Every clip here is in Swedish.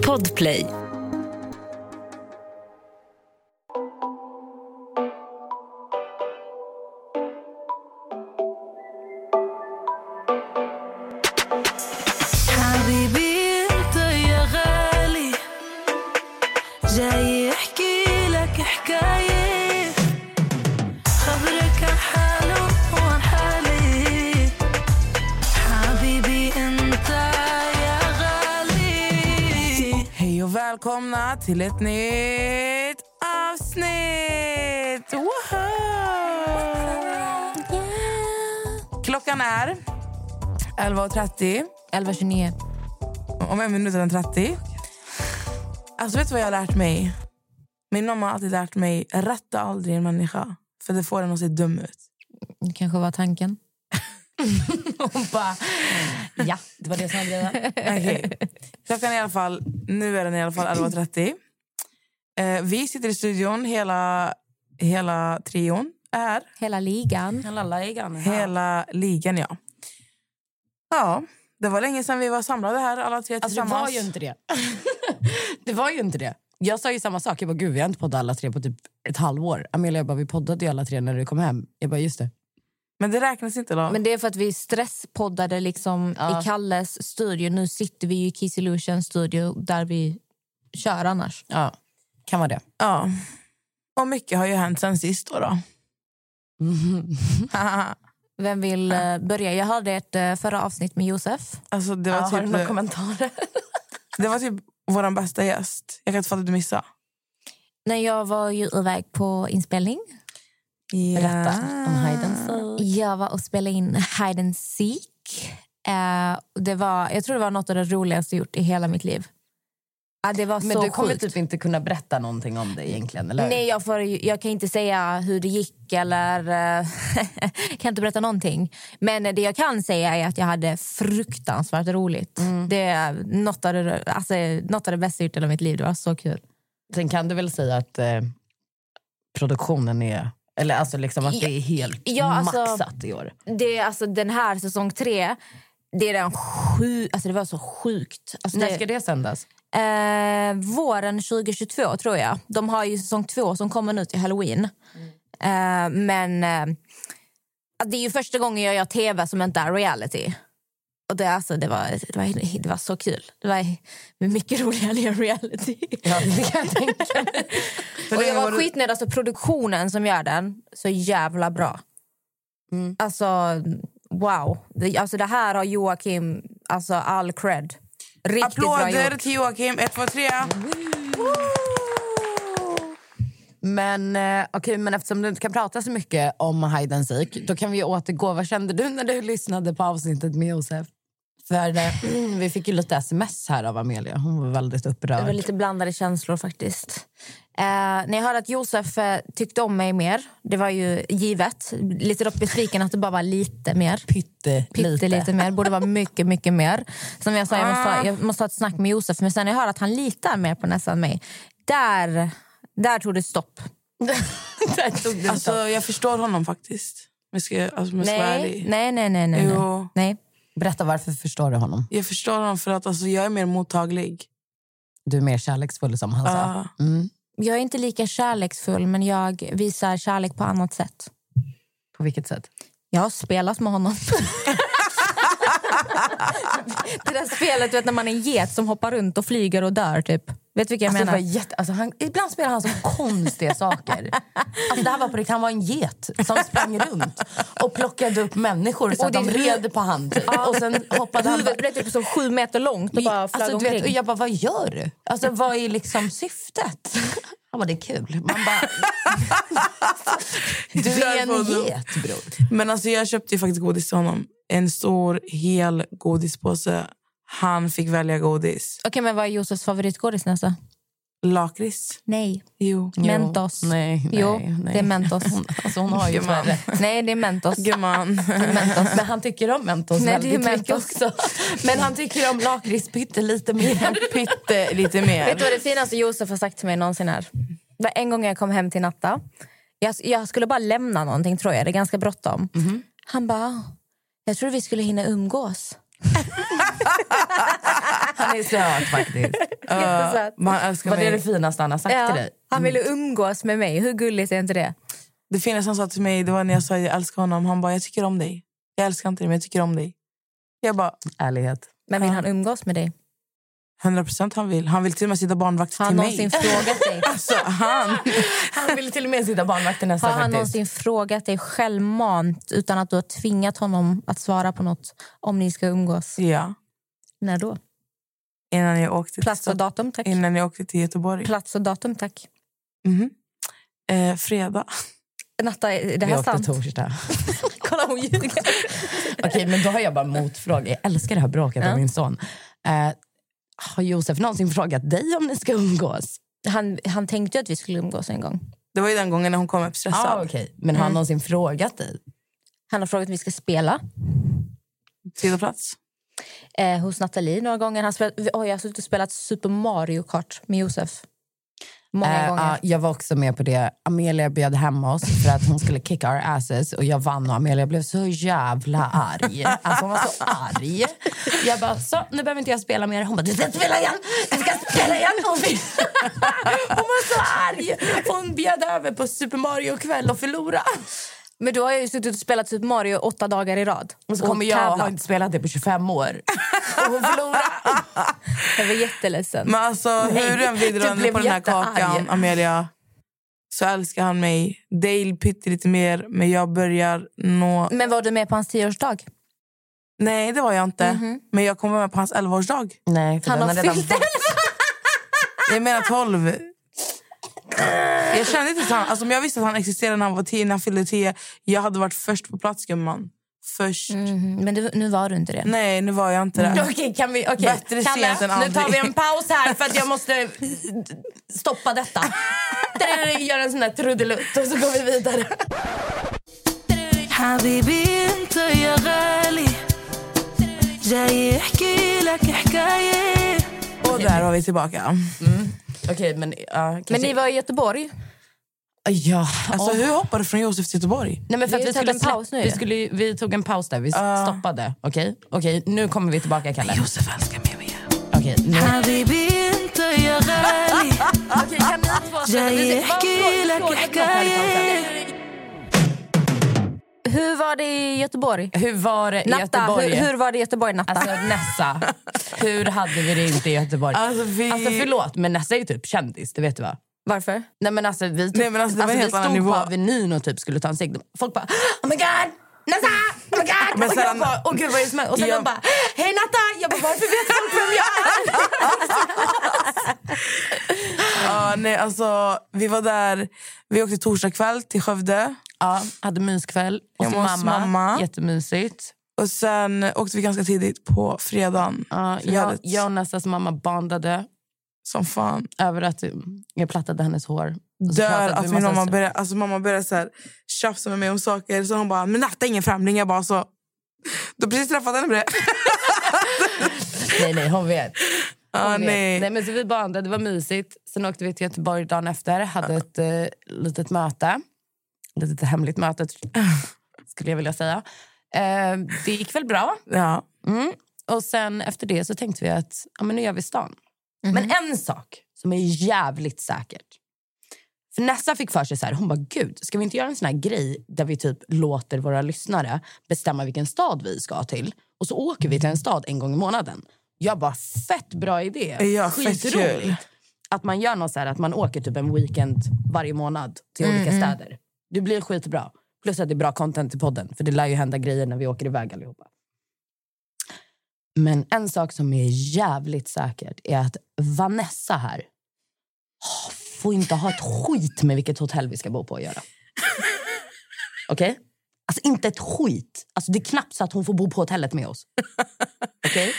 Podplay. Till ett nytt avsnitt! Woho! Klockan är 11.30. 11.29. Om en minut är den 30. Alltså vet du vad jag har lärt mig? Min mamma har alltid lärt mig rätta aldrig en människa. För det får den att se dum ut. Det kanske var tanken. Hon bara, ja, det var det som var grejen. Okej. Klockan är i alla fall, nu är den i alla fall 11.30. Eh, vi sitter i studion, hela, hela trion är. Hela ligan. Hela ligan. Hela ligan, ja. Ja, det var länge sedan vi var samlade här alla tre Alltså, det tillsammans. var ju inte det. det var ju inte det. Jag sa ju samma sak. Jag bara, gud, vi har inte poddat alla tre på typ ett halvår. Amelia jag bara, vi poddade ju alla tre när du kom hem. Jag bara, just det. Men det räknas inte då? Men det är för att vi stresspoddade liksom Ja. i Kalles studio. Nu sitter vi i Kiss Illusion studio där vi kör annars. Ja, kan vara det. Ja. Och mycket har ju hänt sen sist då. då. Vem vill eh, börja? Jag hörde ett eh, förra avsnitt med Josef. alltså det var Ja, har du typ, några kommentarer? det var typ vår bästa gäst. Jag kan inte fatta att du missade. När jag var ju iväg på inspelning. Berätta om Hide and Seek. Jag var och spelade in Hide and Seek. Eh, det var, jag tror det var något av det roligaste jag gjort i hela mitt liv. Ja, det var Men så du kommer sjukt. typ inte kunna berätta någonting om det egentligen, eller? Nej, jag, får, jag kan inte säga hur det gick eller eh, kan inte berätta någonting. Men det jag kan säga är att jag hade fruktansvärt roligt. Mm. Det är något av det, alltså, något av det bästa jag gjort i hela mitt liv. Det var så kul. Sen kan du väl säga att eh, produktionen är... Eller alltså liksom att det är helt Ja, alltså- maxat i år. Det är alltså den här säsong tre. Det, är den sju, alltså det var så sjukt. Alltså När det, ska det sändas? Eh, våren 2022, tror jag. De har ju säsong två som kommer nu till halloween. Eh, men eh, det är ju första gången jag gör tv som inte är reality. Och det, alltså, det, var, det, var, det var så kul. Det var mycket roligare än reality. Ja, det kan jag tänka mig. Och jag var skitnöjd. Alltså, produktionen som gör den, så jävla bra. Mm. Alltså, wow. Det, alltså, det här har Joakim alltså, all cred. Riktigt Applåder till Joakim. Ett, två, tre. Men, eh, okej, men eftersom du inte kan prata så mycket om Hide and Seek, då kan vi återgå. Vad kände du när du lyssnade på avsnittet med Josef? För eh, vi fick ju lite sms här av Amelia. Hon var väldigt upprörd. Det var lite blandade känslor faktiskt. Eh, när jag hörde att Josef eh, tyckte om mig mer, det var ju givet. Lite dock besviken att det bara var lite mer. Pytte, Pytte lite mer, borde vara mycket, mycket mer. Som jag sa, jag måste, Ah. ha, jag måste ha ett snack med Josef. Men sen när jag hör att han litar mer på Nessa än mig, där, där tog det stopp. Där tog det Alltså, stopp. jag förstår honom faktiskt. Jag ska, alltså, jag ska vara Nej, ärlig. nej, nej. nej, nej. Jo. nej. Berätta varför förstår du honom? Jag förstår honom för att alltså, jag är mer mottaglig. Du är mer kärleksfull som han sa. Ja. Mm. Jag är inte lika kärleksfull, men jag visar kärlek på annat sätt. På vilket sätt? Jag har spelat med honom. det där spelet vet, när man är en get som hoppar runt och flyger och dör. Typ. Vet du vilka jag Alltså, det menar? var jätte, alltså, han, ibland spelar han så konstiga saker. Alltså, det här var på riktigt, han var en get som sprang runt och plockade upp människor så Och att det- de red på hand. typ. Och sen hoppade han Huvudet blev typ så sju meter långt och bara flög alltså, omkring. vet, och jag bara, vad gör du? Alltså, vad är liksom syftet? Han bara, det är kul. Man bara, du är en get bror. Men alltså, jag köpte faktiskt godis till honom. En stor, hel godispåse. Han fick välja godis. Okej, men vad är Josefs favoritgodis nästa? Lakrits. Nej. Jo. Mentos. Nej, nej, jo, nej. det är Mentos. Alltså, hon har ju Gumman. rätt. Nej, det är Mentos. Gumman. Mentos. Men han tycker om Mentos Nej, det är väldigt mycket Mentos. också. Men han tycker om lakrits pytte lite mer. Pytte lite mer. Vet du vad det finaste Josef har sagt till mig någonsin är? Det en gång jag kom hem till Natta. Jag, jag skulle bara lämna någonting tror jag. Det är ganska bråttom. Han bara, jag tror vi skulle hinna umgås. Han är söt faktiskt. Jättesöt. Man älskar Vad är mig. det finaste han har sagt Ja, till dig? han ville umgås med mig. Hur gulligt är inte det? Det finaste han sa till mig det var när jag sa jag älskar honom. Han bara, jag tycker om dig. Jag älskar inte dig, men jag tycker om dig. Jag bara, Ärlighet. Men vill han umgås med dig? 100 procent han vill. Han vill till och med sitta barnvakt Har till han mig. någonsin frågat dig? Alltså, han... Han ville till och med sitta barnvakt nästa Har han faktiskt. någonsin frågat dig självmant utan att du har tvingat honom att svara på något om ni ska umgås? Ja. När då? Innan jag åkte till, Plats och datum, tack. innan jag åkte till Göteborg. Plats och datum, tack. Mhm. Eh, fredag. Natta, är det Vi här åkte sant? torsdag. Kolla, hon ljuger. Okej, men då har jag bara motfråga. Jag älskar det här bråket Ja. av min son. Eh, har Josef någonsin frågat dig om ni ska umgås? Han, han tänkte ju att vi skulle umgås en gång. Det var ju den gången när hon kom upp stressad. Ah, okej. Men har han någonsin frågat dig? Han har frågat om vi ska spela Tid och plats. eh, hos Nathalie några gånger. Han spelat, oj, jag har suttit och spelat Super Mario Kart med Josef. Många Eh, gånger. ja, jag var också med på det. Amelia bjöd hem oss för att hon skulle kick our asses och jag vann och Amelia blev så jävla arg. Alltså hon var så arg. Jag bara, så nu behöver inte jag spela mer. Hon bara, du ska spela igen! Du ska spela igen! Hon, hon var så arg! Hon bjöd över på Super Mario-kväll och förlorade. Men då har jag ju suttit och spelat Super Mario åtta dagar i rad. Och så kommer jag och tävlat. har inte spelat det på 25 år. Och hon förlorade. Jag var jätteledsen. Men alltså, hur vänder blev på den här jättearg. kakan, Amelia, så älskar han mig. Dale pytte mer, men jag börjar nå... Men var du med på hans tioårsdag? Nej, det var jag inte. Mhm. Men jag kommer med på hans 11-årsdag. Nej, för Han har redan fyllt bort. Jag menar 12. Jag kände inte att han, alltså om jag visste att han existerade när han var 10, när han fyllde 10. Jag hade varit först på plats, gumman. Först. Mhm, Men du, nu var du inte det. Nej, nu var jag inte det. Okej, kan vi... Okay. Bättre Kalle, sent än nu aldrig. tar vi en paus här för att jag måste stoppa detta. Gör en sån här trudelutt och så går vi vidare. Och där var vi tillbaka. Mm. Okej, okay, men... Uh, men ni var i Göteborg? Ah, ja, alltså oh. hur hoppade du från Josef till Göteborg? Nej, men för vi, vi skulle en paus nu. Vi, skulle, vi tog en paus där, vi uh. stoppade. Okej, okay? okay? nu kommer vi tillbaka Kalle. Josef älskar mig mer. Okej, nu. Okej, kan ni två... Jag är hur var det i Göteborg? Hur var det i Natta, Göteborg? hur, hur var det i Göteborg, Natta? Alltså Nessa, hur hade vi det inte i Göteborg? Alltså, vi... Alltså förlåt, men Nessa är ju typ kändis, det vet du va? Varför? Nej men alltså vi, typ, Nej, men alltså, det var en vi stod nivå. på Avenyn och typ skulle ta en cigg. Folk bara oh my god, Nessa! God! Men och sen- jag bara, åh gud vad är det som händer?" Och sen Ja. de bara, hej Natta! Jag bara, varför vet folk vem jag är? Ja, nej, alltså, vi var där. Vi åkte torsdag kväll till Skövde. ja, hade myskväll hos mamma. mamma. Jättemysigt. Och Sen åkte vi ganska tidigt på fredagen. Ja, jag, ett- jag och Nessas mamma bandade Som fan. över att jag plattade hennes hår. Dör att min mamma började, alltså mamma började så här, tjafsa med mig om saker. Så hon bara, men Natta ingen främling. Jag bara, så... Du har precis träffat henne bre. Nej, nej, hon vet. Hon ah, vet. nej. Nej, men så vi bandade, det var mysigt. Sen åkte vi till Göteborg dagen efter. Hade ett eh, litet möte. Ett litet hemligt möte, skulle jag vilja säga. Eh, det gick väl bra. Ja. Mm. Och sen efter det så tänkte vi att ja, men nu gör vi stan. Men en sak som är jävligt säkert. För Nessa fick för sig så här, hon bara gud, ska vi inte göra en sån här grej där vi typ låter våra lyssnare bestämma vilken stad vi ska till och så åker vi till en stad en gång i månaden. Jag bara fett bra idé. Ja, Skitroligt. Att man gör något så här, att man åker typ en weekend varje månad till olika städer. Det blir skitbra. Plus att det är bra content till podden. För det lär ju hända grejer när vi åker iväg allihopa. Men en sak som är jävligt säkert är att Vanessa här får inte ha ett skit med vilket hotell vi ska bo på att göra. Okej? Alltså inte ett skit. Alltså, det är knappt så att hon får bo på hotellet med oss. Okej?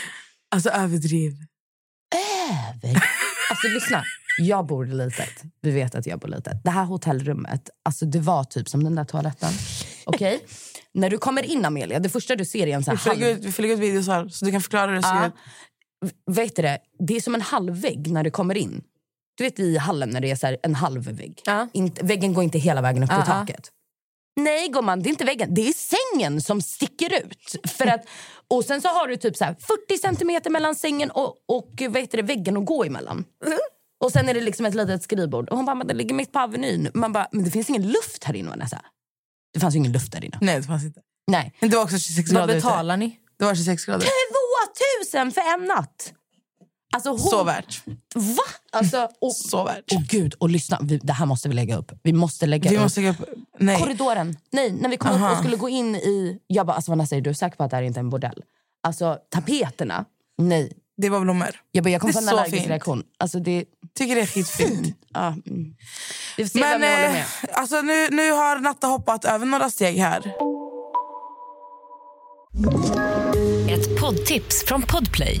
Alltså överdriv. Över. Alltså lyssna. Jag bor litet. Vi vet att jag bor litet. Det här hotellrummet, alltså det var typ som den där toaletten. Okej? När du kommer in Amelia, det första du ser är en sån Vi får här halv... vi får lägga ut videos här så du kan förklara det Ja. ut. Vet du det? Det är som en halvvägg när du kommer in. Du vet i hallen när det är så en halv vägg. Ja. Inte, väggen går inte hela vägen upp till taket. Nej gumman, det är inte väggen. Det är sängen som sticker ut. För att, och sen så har du typ så här 40 centimeter mellan sängen och, och vad det, väggen att gå emellan. Och sen är det liksom ett litet skrivbord. Och hon bara, men det ligger mitt på Avenyn. Man bara, men det finns ingen luft här inne Vanessa. Det fanns ju ingen luft där inne. Nej, det fanns inte. Nej. Men det var också 26 Vad grader ute. betalar ni? Det var 26 grader. 2000 för en natt! Alltså hon, Så värt. Va? Alltså, och, Så värt. och gud, och lyssna. Vi, det här måste vi lägga upp. Vi måste lägga Vi upp. måste lägga upp... Nej. Korridoren. Nej, när vi kom upp och skulle gå in i... Jag bara, alltså Vanessa, är du säker på att det här inte är en bordell? Alltså tapeterna. Nej. Det var blommor. Jag, bara, jag kommer Det få är en allergisk fint. reaktion. Alltså det... Tycker det är skitfint. Ja, mm. Vi får se Men vem jag håller eh, med. alltså, nu, nu har Natta hoppat över några steg här. Ett poddtips från Podplay.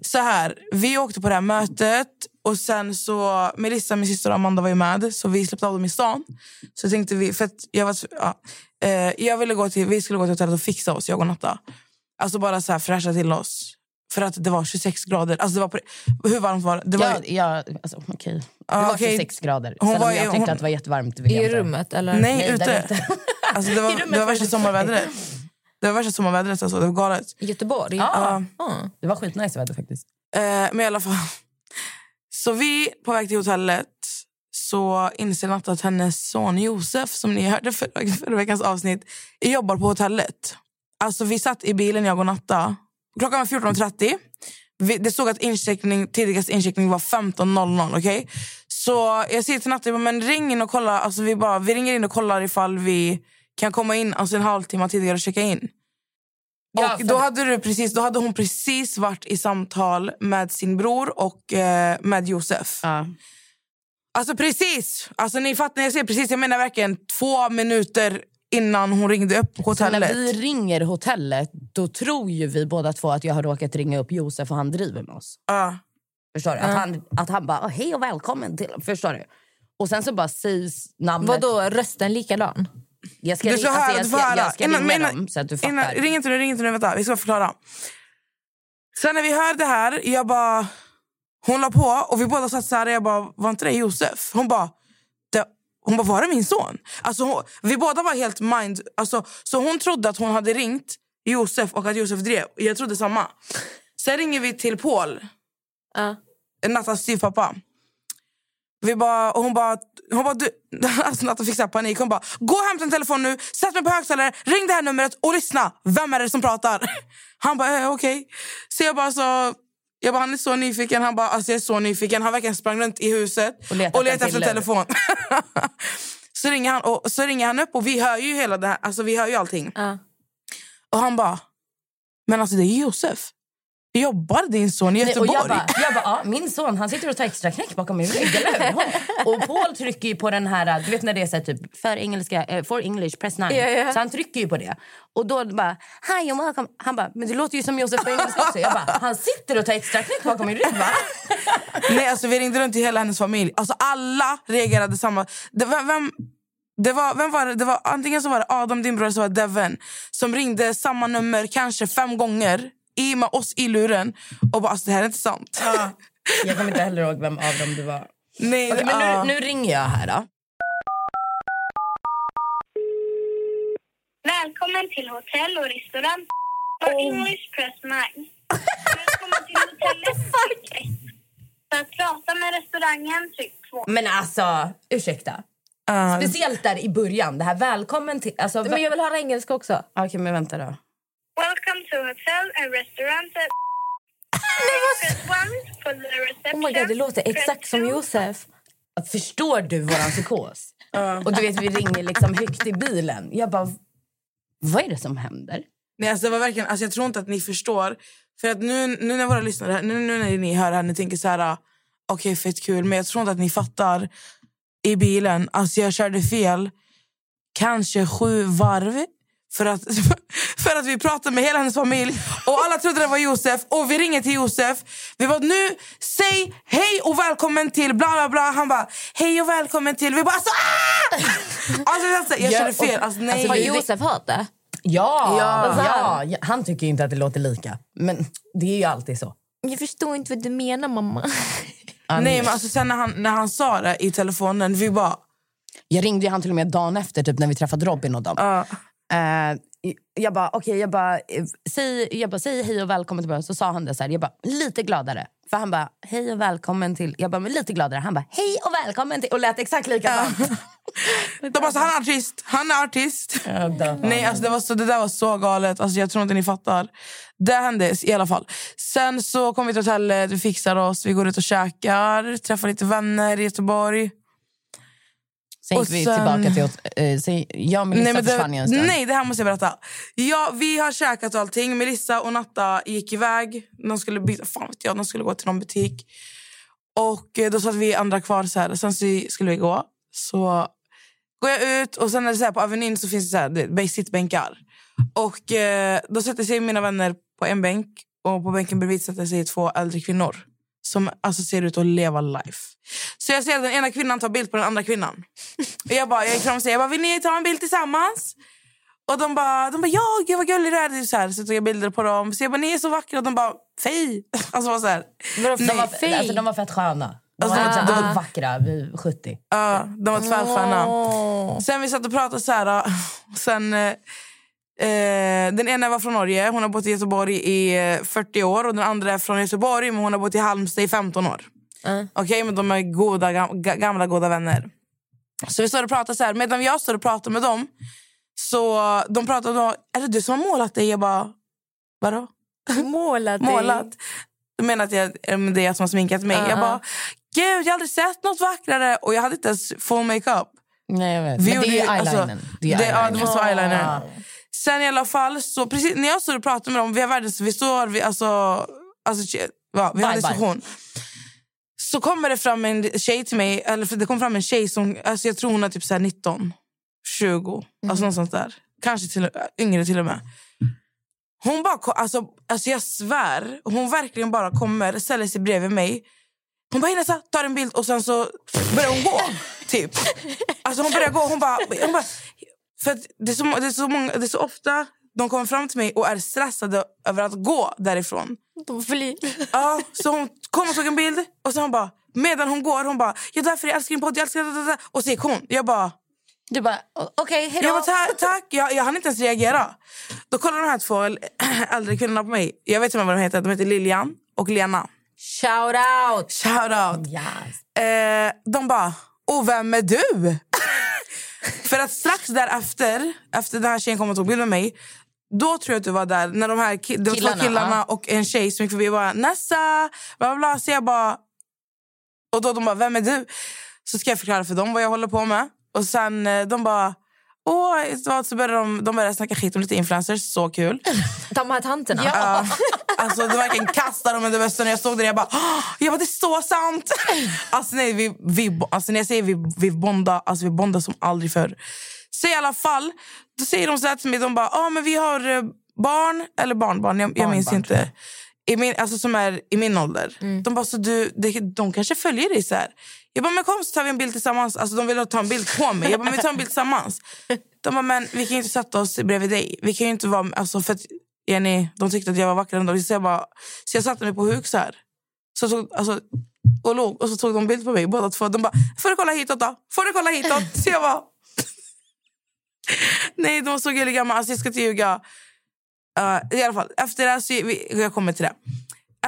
Så här, vi åkte på det här mötet och sen så Melissa, min syster och Amanda var ju med så vi släppte av dem i stan. Så tänkte vi, för att jag var, ja, eh, jag ville gå till, vi skulle gå till hotellet och fixa oss, jag och Natta. Alltså bara så här fräscha till oss. För att det var 26 grader. Alltså det var på, hur varmt var det? det var, Ja, ja, alltså, okej. Det var okej. 26 grader. Hon Sen var jag tyckte hon- att det var jättevarmt. I rummet? Eller? Nej, Nej, ute. ute. Alltså det, var, I rummet det var värsta det sommarvädret. Det var värsta sommarvädret. Alltså. Det var galet. I Göteborg? Ja. Ah. Det var skitnice väder faktiskt. Eh, men i alla fall. Så vi på väg till hotellet så inser Natta att hennes son Josef, som ni hörde förra, förra veckans avsnitt, jobbar på hotellet. Alltså vi satt i bilen, jag och Natta. Klockan var 14.30. Vi, det stod att incheckning, tidigaste incheckning var 15.00. Okay? Så jag säger till Natta, men ring in och kolla. Alltså vi, bara, vi ringer in och kollar ifall vi kan komma in alltså en halvtimme tidigare och checka in. Ja, och för- då hade, du precis, då hade hon precis varit i samtal med sin bror och eh, med Josef. Ja. Alltså precis! Alltså ni fattar, jag säger precis. Jag menar verkligen två minuter innan hon ringde upp på Så hotellet. när vi ringer hotellet, då tror ju vi båda två att jag har råkat ringa upp Josef och han driver med oss. Ja. Förstår du? Att, han, att han bara, "Åh, hej och välkommen till... Förstår du? Och sen så bara sägs namnet. Vadå, rösten likadan? Jag ska, Du ri- ska alltså, höra, jag ska, jag ska Innan- ringa innan- dem så att du fattar. Innan, ring inte nu, ring inte nu. Vänta, vi ska förklara. Sen när vi hörde det här, jag bara... Hon la på och vi båda satt så här. Jag bara, var inte det Josef? Hon bara, det, hon bara, var det min son? Alltså hon, vi båda var helt mind... Alltså, så hon trodde att hon hade ringt Josef och att Josef drev. Jag trodde samma. Sen ringer vi till Paul, Ja. Nattas styvpappa. Vi bara, och hon bara, hon bara du, alltså Natta fick så panik. Hon bara, gå och hämta en telefon nu, sätt mig på högtalare, ring det här numret och lyssna. Vem är det som pratar? Han bara, eh, okej. Så jag bara, så, jag bara, han är så nyfiken. Han bara, alltså jag är så nyfiken. Han verkligen sprang runt i huset Och letade och letade efter telefon. så, ringer han, och, så ringer han upp och vi hör ju hela det här, alltså vi hör ju allting. Ja. Och han bara, men alltså det är Josef. Jobbar din son i Nej, och Göteborg? jag bara, jag bara ja, min son han sitter och tar extra knäck bakom min rygg? Och Paul trycker ju på den här, du vet när det är så här, typ för engelska, eh, for English, press 9. Ja, ja. Så han trycker ju på det. Och då bara, hi and welcome. Han bara, men det låter ju som Josef på engelska också. Jag bara, han sitter och tar extra knäck bakom min rygg va? Nej, alltså vi ringde runt till hela hennes familj. Alltså alla reagerade samma. Det, vem, vem, det var, vem var det? det var, antingen så var det Adam, din bror, eller så var det Devon som ringde samma nummer kanske fem gånger i med oss i luren och bara alltså, det här är inte sant. Jag kommer inte heller ihåg vem av dem det var. Nej, Okej, men ja. nu, nu ringer jag här då. Välkommen till hotell och restaurang. For English press 9. Välkommen till hotellet. För att prata med restaurangen, tryck 2. Men alltså, ursäkta. Ja. Speciellt där i början, det här välkommen till... Alltså, Men jag vill höra engelska också. Okej, men vänta då. Welcome to hotel and restaurant. Press 1 for the reception. Oh my God, det låter exakt som. Josef. Förstår du våran psykos? Och du vet, vi ringer liksom högt i bilen. Jag bara, vad är det som händer? Nej, alltså, det var verkligen, alltså, jag tror inte att ni förstår. För att nu, nu när våra lyssnare, nu, nu när ni hör det här, ni tänker så här, okej fett kul. Men jag tror inte att ni fattar i bilen. Alltså jag körde fel kanske sju varv. För att, för att vi pratade med hela hennes familj och alla trodde det var Josef. Och vi ringer till Josef. Vi bara, nu säg hej och välkommen till bla bla bla. Han bara, hej och välkommen till. Vi bara, alltså, ah! alltså jag, jag kände fel. Alltså, nej. Har Josef hört det? Ja, Ja. ja. ja, han tycker inte att det låter lika. Men det är ju alltid så. Jag förstår inte vad du menar mamma. nej men alltså, sen när han, när han sa det i telefonen, vi bara... Jag ringde ju han till och med dagen efter typ, när vi träffade Robin och dem. ja. Eh, jag bara, okej, jag bara, eh, säg, jag bara, säg hej och välkommen till början. Så sa han det så här, jag bara, lite gladare. För han bara, hej och välkommen till... Jag bara, men lite gladare. Han bara, hej och välkommen till... Och lät exakt likadant. De bara, så, han är artist, han är artist. Nej, alltså det, var så, det där var så galet. Alltså jag tror inte ni fattar. Det hände i alla fall. Sen så kom vi till hotellet, vi fixar oss, vi går ut och käkar, träffar lite vänner i Göteborg. Sen gick vi sen- tillbaka till... Eh, sen, jag och Melissa men försvann ju en stund. nej, det här måste jag berätta. Ja, vi har käkat och allting. Melissa och Natta gick iväg. De skulle byta, fan vet jag, de skulle gå till någon butik. Och eh, då satt vi andra kvar. Så här. Sen så skulle vi gå. Så går jag ut och sen är det så här, på Avenyn så finns det så här, det- sittbänkar. Och eh, då sätter sig mina vänner på en bänk och på bänken bredvid sätter sig två äldre kvinnor som alltså ser ut att leva life. Så jag ser att den ena kvinnan tar bild på den andra kvinnan. Och jag, bara, jag gick fram och säger, jag bara, vill ni ta en bild tillsammans? Och de bara, de bara ja, gud vad gullig du är. Typ Så, här, så tog jag bilder på dem. Så jag bara, ni är så vackra. Och de bara, fej. Alltså var så här. De var, Nej, alltså, de var fett sköna. De var, Alltså, alltså, de ah. var vackra vid 70. Ja, de var tvärsköna. Sen vi satt och pratade så här. äh, Sen, eh, eh, den ena var från Norge. Hon har bott i Göteborg i eh, 40 år. Och Den andra är från Göteborg, men hon har bott i Halmstad i 15 år. Okej, men de är goda, gam, ga- gamla goda vänner. Så vi står och pratar så här. Medan jag står och pratar med dem så de pratar om, är det du som har målat dig? Jag bara, vadå? Målat målat. De menar att jag, eh, det är jag som har sminkat mig. Jag bara, gud jag har aldrig sett något vackrare. Och jag hade inte ens full makeup. Nej, jag vet. Vi Men det är ju- alltså, eyelinern. det är det, ja, det måste vara eyeliner. Sen i alla fall, så precis när jag står och pratar med dem, vi har världens, vi står, vi, alltså, alltså, ja, vi har en diskussion. Så kommer det fram en tjej till mig, eller för det kom fram en tjej som, alltså jag tror hon är typ så här 19, 20, alltså något sånt där. Kanske till, yngre till och med. Hon bara, alltså, alltså jag svär, hon verkligen bara kommer, ställer sig bredvid mig. Hon bara, Inessa, tar en bild och sen så börjar hon gå. Typ. Alltså hon börjar gå, hon bara, hon bara för det, är så, det, är så många, det är så ofta de kommer fram till mig och är stressade över att gå därifrån. De flyr. Ja, så hon kom och tog en bild och sen hon bara, medan hon går, hon bara, jag därför jag älskar din podd, jag älskar det, det, det. Och så gick hon. Jag bara, Du bara, okej, hej jag då. bara ta, tack, jag, jag hann inte ens reagera. Då kollar de här två äl- äldre kvinnorna på mig. Jag vet inte vad de heter, de heter Lilian och Lena. Shout out! Shout out. Yes. Eh, de bara, och vem är du? För att strax därefter, efter den här tjejen kom och tog bild med mig, då tror jag att du var där. När de här ki- var Killarna, två killarna ja. och en tjej som gick förbi och bara Nessa, bla bla bla. Så jag bara, och då de bara, vem är du? Så ska jag förklara för dem vad jag håller på med. Och sen eh, de bara, åh, så började de, de började snacka skit om lite influencers, så kul. De här tanterna. Ja. Alltså det verkligen kastade de under bussen jag stod där. Jag bara, "Åh!" jag bara det är så sant. Alltså, nej, vi, vi, alltså när jag säger vi, vi bondar, alltså vi bondar som aldrig förr. Så i alla fall, då säger de så här till mig, de bara, ah, men vi har eh, barn, eller barnbarn, jag, jag minns Barnbarn, inte. I min, alltså som är i min ålder. De bara, så du, de, de kanske följer dig så här. Jag bara, men kom så tar vi en bild tillsammans. Alltså de ville ta en bild på mig. Jag bara, men vi tar en bild tillsammans. De bara, men vi kan ju inte sätta oss bredvid dig. Vi kan inte vara, alltså för att Jenny, de tyckte att jag var vackrare än dem. Så jag, bara, så jag satte mig på huk så här. Så tog, alltså, och låg, och så tog de bild på mig båda två. De bara, får du kolla hitåt då? Får du kolla hitåt? Så jag bara, nej de var så gulliga. Alltså, jag ska inte ljuga. Uh, I alla fall, efter det så gick vi, jag kommer till det.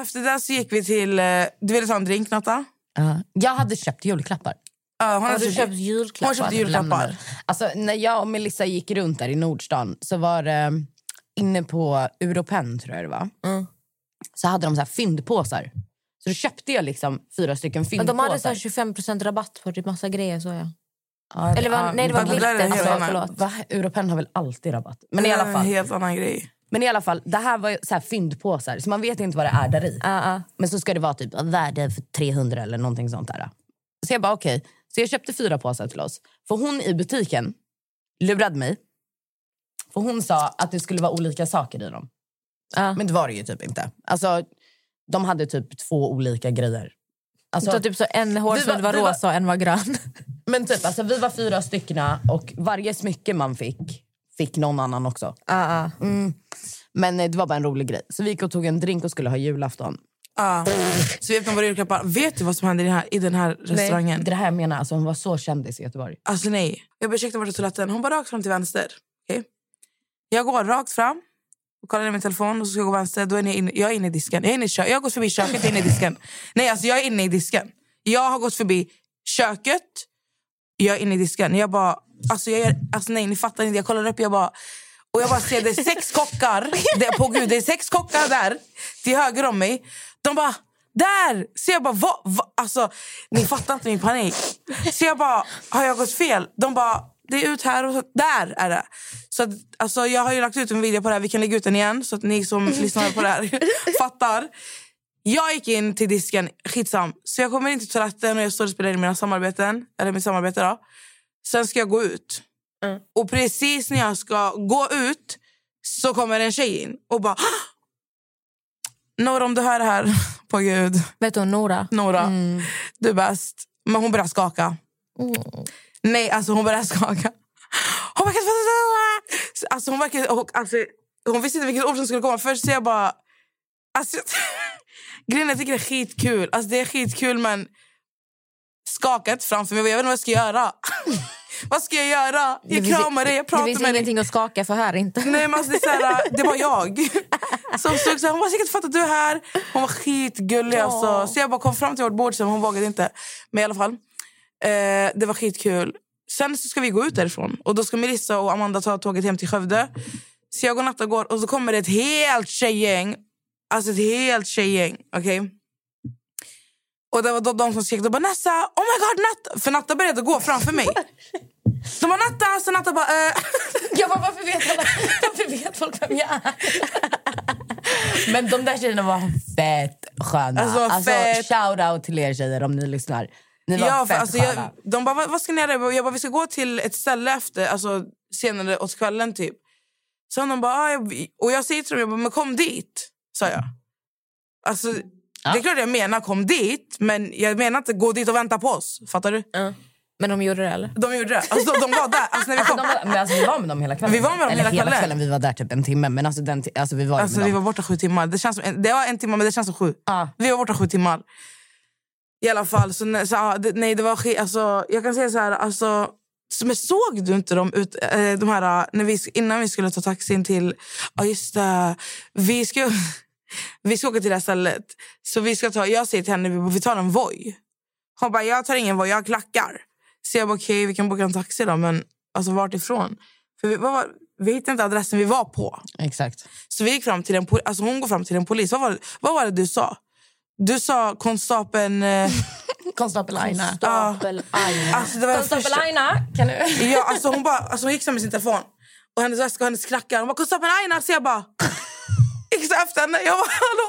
Efter det så gick vi till, uh, du ville ta en drink Natta? Ja. Jag hade köpt julklappar. Uh, hon hade du köpt julklappar? Hon köpte julklappar. Alltså, när jag och Melissa gick runt där i Nordstan så var det inne på Europen, tror jag det var. Mm. Så hade de så här fyndpåsar. Så då köpte jag liksom fyra stycken Men fyndpåsar. de hade så här 25 rabatt på typ massa grejer. Så ja. Ja, Eller var, ja, nej, det var glitter. helt Alltså, förlåt. Va? Europen har väl alltid rabatt? Men i alla fall, helt annan grej. Men i alla fall det här var så här fyndpåsar. Så man vet inte vad det är där i. Ja, ja. Men så ska det vara typ värde för 300 eller någonting sånt där. Så jag bara okej. Så jag köpte fyra påsar till oss. För hon i butiken lurade mig. För hon sa att det skulle vara olika saker i dem. Ja. Men det var det ju typ inte. Alltså, de hade typ två olika grejer. Alltså, Så typ så en hårsnodd var var- rosa och en var grön. Men typ, alltså, vi var fyra stycken och varje smycke man fick, fick någon annan också. Ja. Mm. Men eh, det var bara en rolig grej. Så vi gick och tog en drink och skulle ha julafton. Ja. Så vi öppnar våra julklappar. Vet du vad som hände i den här, i den här restaurangen? Det är det här menar, alltså, hon var så kändis i Göteborg. Alltså nej. Jag bara ursäkta vart är toaletten? Hon bara rakt fram till vänster. Okej. Jag går rakt fram och kollar i min telefon och så ska jag gå vänster. Då är ni inne, jag är inne i disken. Jag, är inne i kö, jag har gått förbi köket, inne i disken. Nej, alltså jag är inne i disken. Jag har gått förbi köket, jag är inne i disken. Jag bara, alltså, jag gör, alltså nej ni fattar inte. Jag kollar upp, jag bara och jag bara ser det är sex kockar. Det, på gud, det är sex kockar där till höger om mig. De bara där! Så jag bara, vad? Va? Alltså, ni fattar inte min panik. Så jag bara, har jag gått fel? De bara, det är ut här och så, där är det. Så att, alltså, jag har ju lagt ut en video på det här. Vi kan lägga ut den igen så att ni som lyssnar på det här fattar. Jag gick in till disken, skitsam. Så jag kommer inte till toaletten och jag står och spelar in mina samarbeten. Eller mitt samarbete då. Sen ska jag gå ut. Och precis när jag ska gå ut så kommer en tjej in och bara... Nora, om du hör det här, på gud. Vet du Nora? Nora, du är bäst. Men hon börjar skaka. Nej, alltså hon börjar skaka. Hon verkar... Alltså hon verkar... Alltså, hon visste inte vilket ord som skulle komma. Först så jag bara... Alltså, grejen är, jag tycker det är skitkul. Alltså det är skitkul men... Skakat framför mig. Jag vet inte vad jag ska göra. vad ska jag göra? Det Jag finns- kramar dig, jag Det pratar finns med dig. ingenting att skaka för här inte. Nej, men alltså, det, är här, det var jag som stod så här, Hon var säkert fattat att du är här. Hon var skitgullig. Alltså. Så jag bara kom fram till vårt bord, så hon vågade inte. Men i alla fall, eh, det var skitkul. Sen så ska vi gå ut därifrån. Och Då ska Melissa och Amanda ta tåget hem till Skövde. Så jag och Natta går och så kommer det ett helt tjejgäng. Alltså ett helt tjejgäng. Okej? Och det var de, de som skrek. De bara Nessa, oh my god Natta. För Natta började gå framför mig. De bara Natta, så Natta bara... Eh. Jag bara, varför vet, alla, varför vet folk vem jag är? Men de där tjejerna var fett sköna. Alltså, Alltså, fett. Shout out till er tjejer om ni lyssnar. Ni var Ja, fett alltså, sköna. jag, de bara, vad, ska ni göra? Jag bara, vi ska gå till ett ställe efter, alltså, senare åt kvällen typ. Så de bara, ah, jag, och jag säger till dem, jag bara, men kom dit, sa jag. Alltså, Det är klart jag menar kom dit, men jag menar inte gå dit och vänta på oss. Fattar du? Men de gjorde det eller? De gjorde det. Alltså, de, de var där. Alltså, när vi Alltså, kom, de var, men alltså, vi var med dem hela kvällen. Vi var med dem Eller hela kvällen. Vi var där typ en timme. Men alltså, den, alltså, vi var alltså, vi dem. var borta sju timmar. Det, känns en- det var en timme, men det känns som sju. Ja. Vi var borta sju timmar. I alla fall. Så, nej, så, ja, det, nej, det var alltså, Jag kan säga så här... Alltså, så, men såg du inte dem ut, eh, de här, när vi, innan vi skulle ta taxin till... Ja, just det. Vi ska, vi ska åka till det här stället. Så vi ska ta, jag säger till henne vi, bara, vi tar en Voi. Hon bara, jag tar ingen Voi, jag har klackar. Så jag bara, okej, vi kan boka en taxi då. Men alltså, vart ifrån? För vi, vad var, vi hittade inte adressen vi var på. Exakt. Så vi gick fram till en, alltså hon går fram till en polis. Vad var, vad var det du sa? Du sa konstapeln... Eh, Konstapel Aina. Stapel Aina. alltså det var Konstapel första, Aina, kan du? ja, alltså hon, bara, alltså hon gick med sin telefon. Och hennes väska och hennes klackar. Hon bara konstapeln Aina. Så jag bara gick. Jag bara hallå.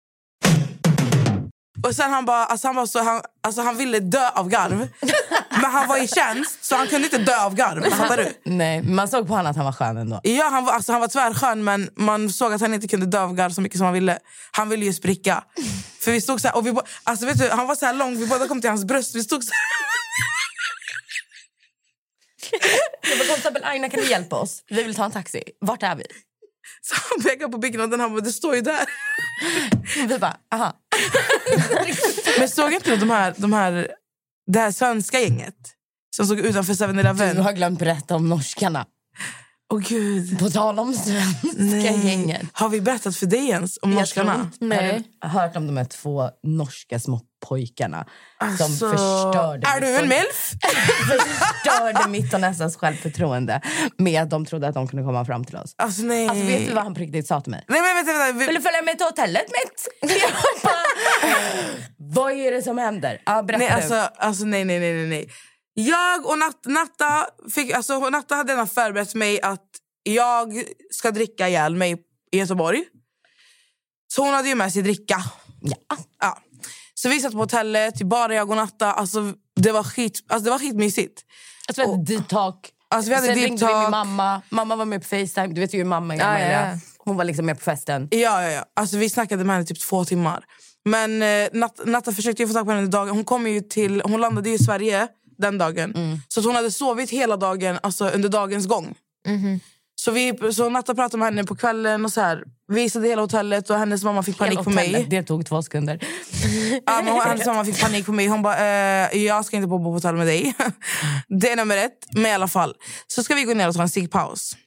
Och sen han bara, alltså han, var så, han, alltså han ville dö av garv. Men han var i tjänst så han kunde inte dö av garv. Fattar du? Nej, man såg på honom att han var skön ändå. Ja, han var, alltså, han var tvärskön men man såg att han inte kunde dö av garv så mycket som han ville. Han ville ju spricka. För vi stod så här, och vi, alltså, vet du, han var så här lång, vi båda kom till hans bröst. Vi stod så här. Jag bara, Konstapel Aina, kan du hjälpa oss? Vi vill ta en taxi. Vart är vi? Så han pekade på byggnaden han bara, det står ju där. Vi bara, aha. Men såg inte du de här, de här, det här svenska gänget som såg utanför Du 7-Eleven? har glömt berätta om norskarna. Åh gud. På tal om svenska gänget. Har vi berättat för dig ens om Jag norskarna? tror inte- Har du hört om de här två norska små pojkarna som Alltså, förstörde är du en milf? förstörde mitt och Nessas självförtroende med att de trodde att de kunde komma fram till oss. Alltså, nej. Alltså, vet du vad han på riktigt sa till mig? Nej, men vänta, vänta. Vi... Vill du följa med till hotellet mitt? Bara, vad är det som händer? Ja, berätta Nej, alltså, alltså, nej, nej, nej, nej. Jag och Nat Natta, fick, alltså, Natta hade redan förberett mig att jag ska dricka ihjäl mig i Göteborg. Så hon hade ju med sig dricka. Ja. Ja. Så vi satt på hotellet, bara jag och Natta. Alltså, det, var skit, alltså, det var skitmysigt. Alltså, vi hade deep talk. Alltså, vi hade Sen deep ringde vi talk. min mamma. Mamma var med på Facetime. Du vet ju hur mamma är. Ja. Hon var liksom med på festen. Ja, ja, ja. Alltså, vi snackade med henne typ två timmar. Men eh, Nat Natta försökte få tag på henne dagen. Hon, kom ju till, hon landade i Sverige den dagen. Så att hon hade sovit hela dagen alltså, under dagens gång. Så, vi, så Natta pratade med henne på kvällen och så här, visade hela hotellet och hennes mamma fick panik på mig. Det tog två sekunder. Ja, men hennes mamma fick panik på mig. Hon bara, eh, jag ska inte bo på hotell med dig. det är nummer ett. Men i alla fall, så ska vi gå ner och ta en ciggpaus.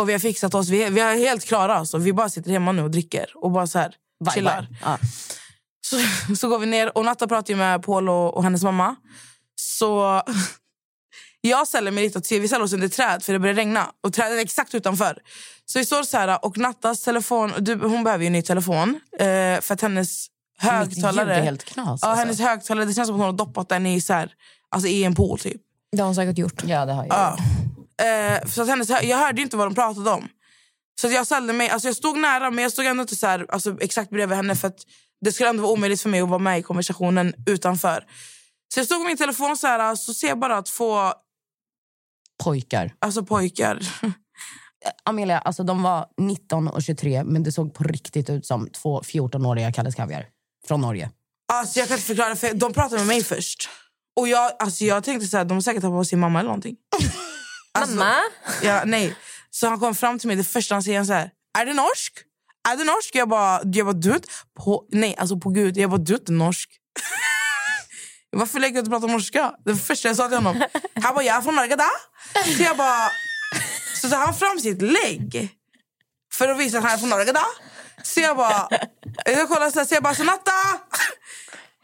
Och vi har fixat oss. Vi vi är helt klara. Alltså. Vi bara sitter hemma nu och dricker och bara så här, Vibe, chillar. vibe. Ja. Så, så går vi ner och Natta pratar med Paul och, och hennes mamma. Så jag ställer mig lite åt sidan. Vi ställer oss under träd för det börjar regna. Och trädet är exakt utanför. Så vi står så här och Nattas telefon, du, hon behöver ju en ny telefon. Eh, för att hennes Mitt högtalare... är helt knas. Ja, alltså. hennes högtalare, det känns som att hon har doppat den i, så här, alltså i en pool typ. Det har hon säkert gjort. Ja, det har jag. Ja. Eh, så att hennes, jag hörde ju inte vad de pratade om. Så att jag ställde mig, alltså jag stod nära men jag stod ändå inte så här, alltså exakt bredvid henne för att det skulle ändå vara omöjligt för mig att vara med i konversationen utanför. Så jag stod med min telefon så här, så ser jag bara två Pojkar. alltså pojkar. Amelia, alltså de var 19 och 23 men det såg på riktigt ut som två 14-åriga Kalles Kaviar. Från Norge. Alltså jag kan inte förklara, för de pratade med mig först. Och jag, alltså jag tänkte så här, de har säkert tappat på sin mamma eller någonting. Alltså, Mamma? Ja, nej. Så han kom fram till mig, det första han säger så här, är det norsk? Är det norsk? Jag bara, jag bara du på, nej alltså på gud, jag bara du är inte norsk. Varför lägger du inte prata norska? Det första jag sa till honom. Han bara, jag är från Norge da. Så jag bara, så tar han fram sitt lägg för att visa att han är från Norge da. Så jag bara, jag kollar så här, så jag bara, så natta!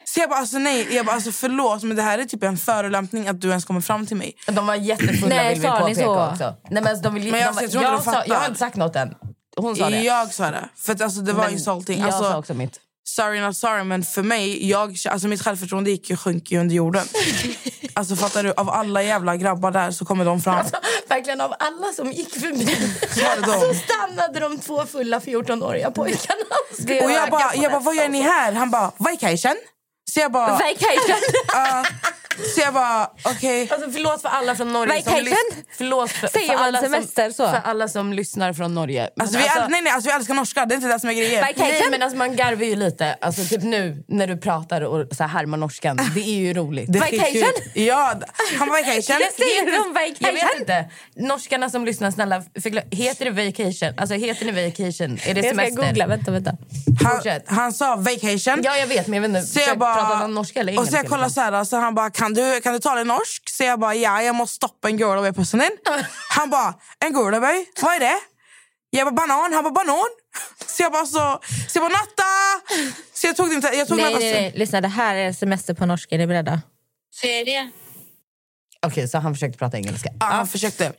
Så jag bara, alltså nej, jag bara, alltså förlåt men det här är typ en förolämpning att du ens kommer fram till mig. De var jättefulla Nej, vill vi påpeka så? också. Nej, men alltså, de vill, Men jag- de var, jag sa, fattar. jag har inte sagt något än. Hon sa det. Jag sa det. För att, alltså, det var Men insulting. Jag Alltså, sa också mitt. Sorry not sorry, men för mig, jag, alltså mitt självförtroende gick ju, sjönk ju under jorden. alltså fattar du? Av alla jävla grabbar där så kommer de fram. Verkligen av alla som gick förbi Så stannade de två fulla 14-åriga pojkarna. Och jag bara, jag bara, vad gör ni här? Han bara, vacation? Så jag bara, Vacation! ja. Så jag bara, okej. Alltså, förlåt för alla från Norge som lyssnar. Förlåt för, Säger för, man alla semester som, så? för alla som lyssnar från Norge. Men Alltså, vi, äl- nej, nej, alltså, vi älskar norskar, det är inte det som är grejen. Vacation? Nej, men alltså, man garvar ju lite. Alltså, typ nu när du pratar och så här härmar norskan. Det är ju roligt. Det Vacation? skitkul. Ja, han var vacation. Säger de Jag vacation? vet inte. Norskarna som lyssnar, snälla, heter det vacation? Alltså heter det vacation? Är det Jag ska semester? googla, vänta, vänta. Han, han sa vacation. Ja, jag vet, men jag vet inte. Så jag bara, någon norska eller och engelska. så jag kollar så här, så han bara, kan du, kan du tala norsk? Så jag bara, ja, jag måste stoppa en girl över pussen din. Han bara, en girlaway? Vad är det? Jag bara, banan. Han bara, banan. Så jag bara, så, så jag bara, natta! Så jag tog inte, jag tog Nej, nattas- nej, nej. Lyssna, det här är semester på norska. Är ni beredda? Ferie. Okej, så han försökte prata engelska. Ja, han försökte.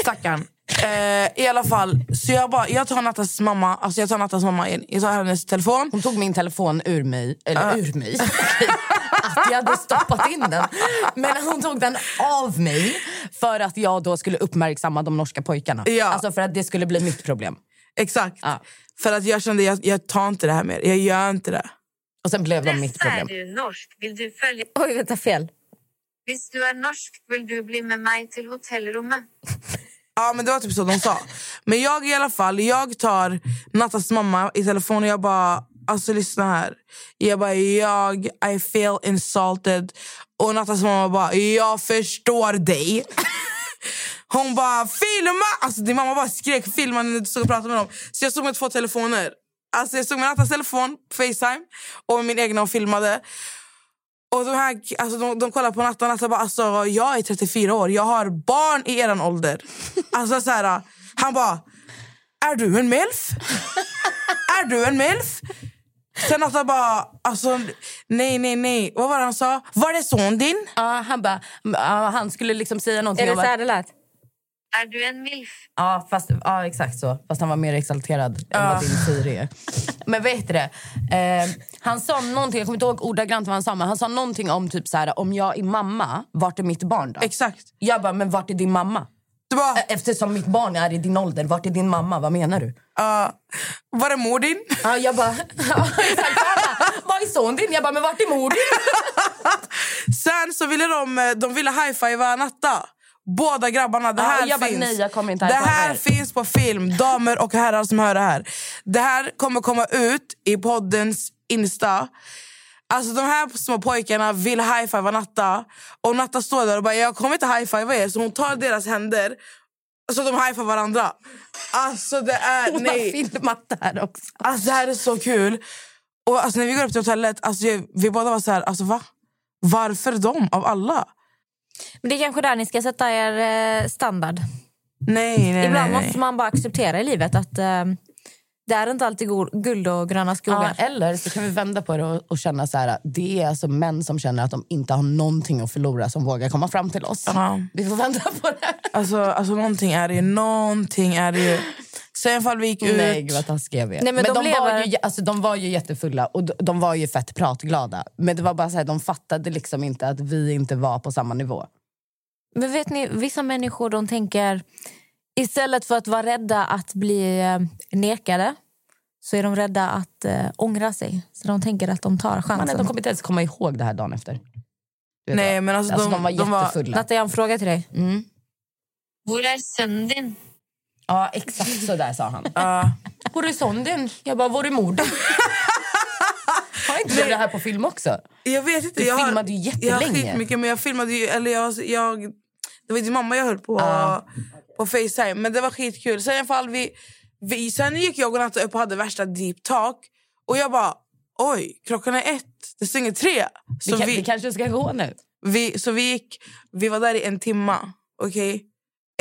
Stackarn. Eh, I alla fall, så jag bara, jag tar Nattas mamma, alltså jag tar Nattas mamma in. Jag tar hennes telefon. Hon tog min telefon ur mig. Eller ur mig. Att jag hade stoppat in den. Men hon tog den av mig för att jag då skulle uppmärksamma de norska pojkarna. Ja. Alltså för att det skulle bli mitt problem. Exakt. Ja. För att jag kände, jag, jag tar inte det här mer. Jag gör inte det. Och sen blev de mitt Är problem. du norsk? Vill du följa? Oj, vänta, fel. Hvis du är norsk, vill du bli med mig till hotellrummet? Ja, men det var typ så de sa. Men jag i alla fall, jag tar Nattas mamma i telefon och jag bara, alltså lyssna här. Jag bara, jag, I feel insulted. Och Nattas mamma bara, jag förstår dig. Hon bara, filma! Alltså din mamma bara skrek, filma när du stod och pratade med dem. Så jag stod med två telefoner. Alltså jag stod med Nattas telefon på Facetime och min egna och filmade. Och de, här, alltså de, de kollar på Natta och Natta bara alltså, jag är 34 år, jag har barn i eran ålder. Alltså så här, Han bara, är du en milf? är du en milf? Sen Natta bara, alltså nej nej nej. Vad var det han sa? Var det son din? Ja, han bara, ja, han skulle liksom säga någonting Är det så att- här det lät? Är du en milf? Ja, fast, ja, exakt så. Fast han var mer exalterad än Ja. vad din Siri är. Men vet du det? Eh, han sa någonting, jag kommer inte ihåg ordagrant vad han sa, men han sa någonting om typ så här, om jag är mamma, vart är mitt barn då? Exakt. Jag bara, men vart är din mamma? Du bara, Eftersom mitt barn är i din ålder, vart är din mamma? Vad menar du? uh, var det mor din? Ja, jag bara, ja, exakt. Bara, vad är son din? Jag bara, men vart är mor din? Sen så ville de, eh, de ville high-fivea Natta. Båda grabbarna. Det Ja, här, bara, finns. nej, jag kommer inte det här finns på film, damer och herrar som hör det här. Det här kommer komma ut i poddens Insta. Alltså de här små pojkarna vill high-fivea Natta. Och Natta står där och bara, jag kommer inte high-fivea er. Så hon tar deras händer så de high-fivar varandra. Alltså det är... Hon nej. har filmat det här också. Alltså det här är så kul. Och alltså, när vi går upp till hotellet, alltså, vi båda var så här, alltså va? Varför de av alla? Men det är kanske där ni ska sätta er eh, standard. Nej, nej, Ibland nej. måste nej. man bara acceptera i livet att eh, det är inte alltid guld och gröna Ja, skogar. eller så kan vi vända på det och, och känna så här, det är alltså män som känner att de inte har någonting att förlora som vågar komma fram till oss. Ja. Vi får vända på det. Alltså, alltså någonting är det ju. Någonting är det ju. Sen ifall vi gick ut... Nej, vad taskiga vet. Nej, men men de de, var lever- ju, alltså, de var ju jättefulla och de, de var ju fett pratglada. Men det var bara så här, de fattade liksom inte att vi inte var på samma nivå. Men vet ni, vissa människor de tänker istället för att vara rädda att bli eh, nekade så är de rädda att eh, ångra sig. Så de tänker att de tar chansen. Man, de kommer inte ens komma ihåg det här dagen efter. Nej, vad? men alltså, Alltså, de, de var de var jättefulla. Natta, jag har en fråga till dig. Mm. Var är sönnen din? Ja, exakt så där sa han. Ja. Var är sonden? Jag bara, var är morden? Har inte du det här på film också? jag vet inte. Du jag har- filmade ju Jag har jättelänge. skitmycket, men jag filmade ju... Eller jag, jag, det var din mamma jag höll på, Ja. På Facetime. Men det var skitkul. Sen, i alla fall, vi, vi, sen gick jag och Natta upp och hade värsta deep talk. Och jag bara, oj, klockan är ett. Det stänger tre. Vi, Så kan, vi, vi kanske ska gå nu. vi, så vi gick... Vi var där i en timma. Okej?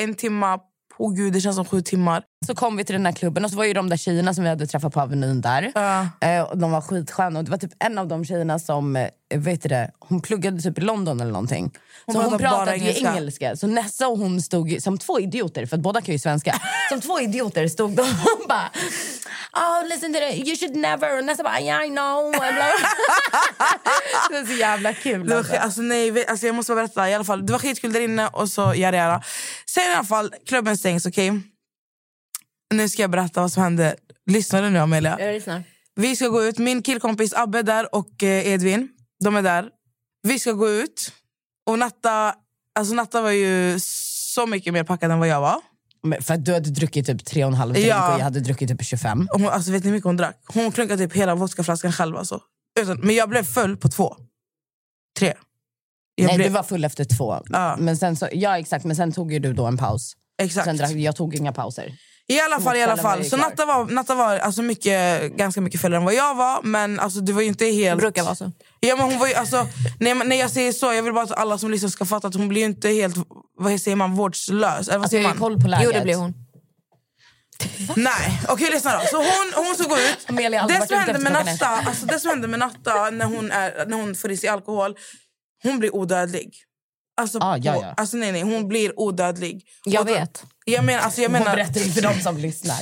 En timma. På gud, det känns som sju timmar. Så kom vi till den här klubben och så var ju de där tjejerna som vi hade träffat på Avenyn där. Ja. Eh, och de var skitsköna. Och det var typ en av de tjejerna som, eh, vet det, hon pluggade typ i London eller någonting. Hon så hon pratade ju engelska. engelska. Så Nessa och hon stod som två idioter, för att båda kan ju svenska. Som två idioter stod de och bara Oh, listen to that. You should never. Och Nessa bara, yeah I know. Det var så jävla kul. Det var, Alltså. alltså, nej, alltså, jag måste berätta. I alla fall, det var skitkul där inne. Och så yada, yada. Sen i alla fall, klubben stängs. okej? Nu ska jag berätta vad som hände. Lyssnar du nu Amelia? Jag lyssnar. Vi ska gå ut. Min killkompis Abbe är där och eh, Edvin. De är där. Vi ska gå ut. Och Natta, alltså Natta var ju så mycket mer packad än vad jag var. För att du hade druckit typ tre och en halv drink Ja. och jag hade druckit typ 25. Och Hon, alltså, vet ni hur mycket hon drack? Hon klunkade typ hela vodkaflaskan själv. Alltså. Utan, men jag blev full på två. Tre. Jag Nej, blev, du var full efter två. Ja. Men sen så, ja, exakt. Men sen tog ju du då en paus. exakt. Sen drack, jag tog inga pauser. I alla fall, i alla fall. Så. Natta var, Natta var alltså mycket, ganska mycket fullare än vad jag var. Men alltså, det var ju inte Det helt... brukar vara så. Ja, men hon var ju, alltså, när, när jag säger så, jag vill bara att alla som lyssnar ska fatta att hon blir ju inte helt vad säger man, vårdslös. Eller vad Alltså, säger jag har man? ju koll på läget. Jo, det blir hon. Nej, okej lyssna då. Så hon, hon ska gå ut. Amelia Det som, händer med Natta, alltså det som händer med Natta när hon, är, när hon får i sig alkohol, hon blir odödlig. Alltså, Ah, ja, på- ja. alltså nej, nej, hon blir odödlig. Jag Och då- vet. Jag menar, alltså, jag Hon menar berättar inte för de som lyssnar.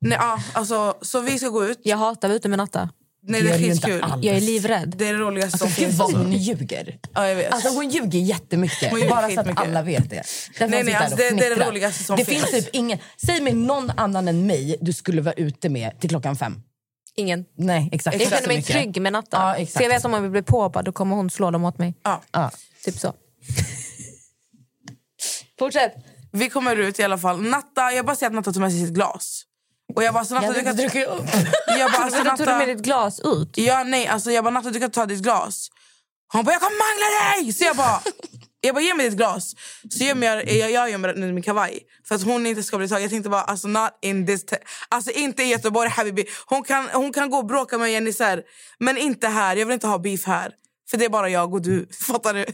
nej, ja, alltså, så vi ska gå ut. Jag hatar att vara ute med Natta. Nej, Det det är skitkul. Jag är livrädd. Det är det roligaste som Gud finns. vad Alltså. hon ljuger. Ja, jag vet. Alltså hon ljuger jättemycket. Hon ljuger bara så att alla vet det. Därför Nej, hon nej, alltså det- det är det roligaste som det finns. finns. typ ingen... Säg mig någon annan än mig du skulle vara ute med till klockan fem. Ingen. Nej, exakt. Jag känner mig mycket. trygg med Natta. Ja, exakt. För jag vet om hon blir påhoppad då kommer hon slå dem åt mig. Ja. Ja. Typ så. Fortsätt. Vi kommer ut i alla fall. Natta, jag bara ser att Natta tog med sig sitt glas. Och jag bara, så Natta, Jag du kan... druckit upp. Jag bara, alltså, Så då tog du Natta... med ditt glas ut. Ja, nej, alltså jag bara, Natta du kan ta ditt glas. Hon bara, jag kommer mangla dig! Så jag bara, jag bara, ge mig ditt glas. Så gömmer jag, jag, jag gömmer den under min kavaj. För att hon inte ska bli tagen. Jag tänkte bara, alltså not in this... Alltså inte i Göteborg, habibi. Hon kan, hon kan gå och bråka med Jenny så här, men inte här. Jag vill inte ha beef här. För det är bara jag och du. Fattar du?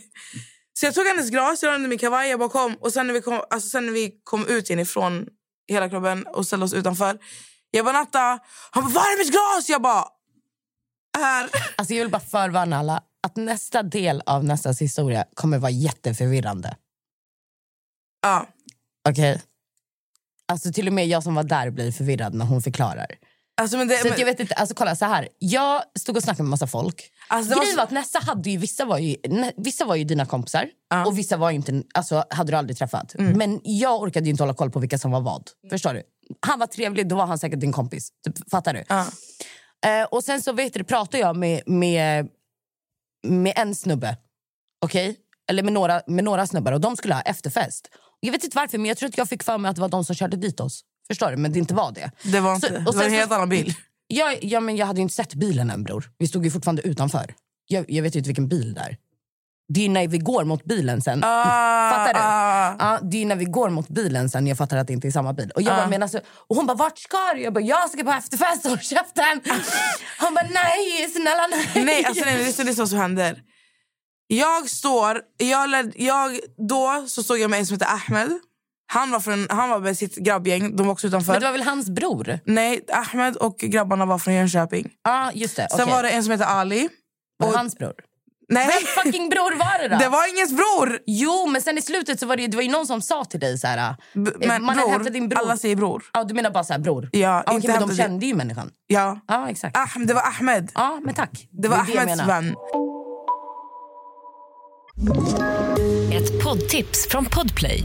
Så jag tog hennes glas, jag la under min kavaj, jag bara kom. Och sen när vi kom, alltså sen när vi kom ut igen ifrån hela klubben och ställde oss utanför. Jag bara Natta, han bara var är mitt glas? Jag bara här. Alltså jag vill bara förvarna alla att nästa del av nästas historia kommer vara jätteförvirrande. Ja. Okej? Alltså till och med jag som var där blir förvirrad när hon förklarar. Alltså, men det, Så men, jag vet inte, alltså kolla så här. Jag stod och snackade med massa folk. Alltså, var så, att Nessa hade ju, vissa var ju, vissa var ju dina kompisar Ja. och vissa var inte, alltså hade du aldrig träffat. Men jag orkade ju inte hålla koll på vilka som var vad. Förstår du? Han var trevlig, då var han säkert din kompis. Typ, fattar du? ja. Eh, och sen så vet du, pratade jag med, med, med en snubbe. Okej? Eller med några, med några snubbar och de skulle ha efterfest. Jag vet inte varför men jag tror att jag fick för mig att det var de som körde dit oss. Förstår du? Men det inte var det. det var inte. Så- och det var en så- helt annan bil. Ja, ja, men jag hade ju inte sett bilen än bror. Vi stod ju fortfarande utanför. Jag, jag vet inte vilken bil det är. Det är när vi går mot bilen sen. Ah, Fattar du? ah. Ja, det är när vi går mot bilen sen jag fattar att det inte är samma bil. Och, jag Ah. bara, men alltså, och hon bara, vart ska du? Jag bara, jag ska på efterfest, håll käften! Hon bara, nej, snälla nej. Nej, alltså nej, det är det vad som händer. Jag står... Jag, led, jag, då så stod jag med en som heter Ahmed. Han var, från, han var med sitt grabbgäng. De var också utanför. Men det var väl hans bror? Nej, Ahmed och grabbarna var från Jönköping. Ja, just det. Sen okej. var det en som heter Ali. Var och- hans bror? Nej, Vem fucking bror var det då? det var ingens bror! Jo, men sen i slutet så var det, det var ju någon som sa till dig så här... B- eh, men man har bror, hämtat din bror. alla säger bror. Ja, du menar bara så här bror? Ja, Ja, inte okej, men de kände ju människan. Ja. Ja, exakt. Ah, det var Ahmed. Ja, men tack. Det var Ahmeds vän. Ett poddtips från Podplay.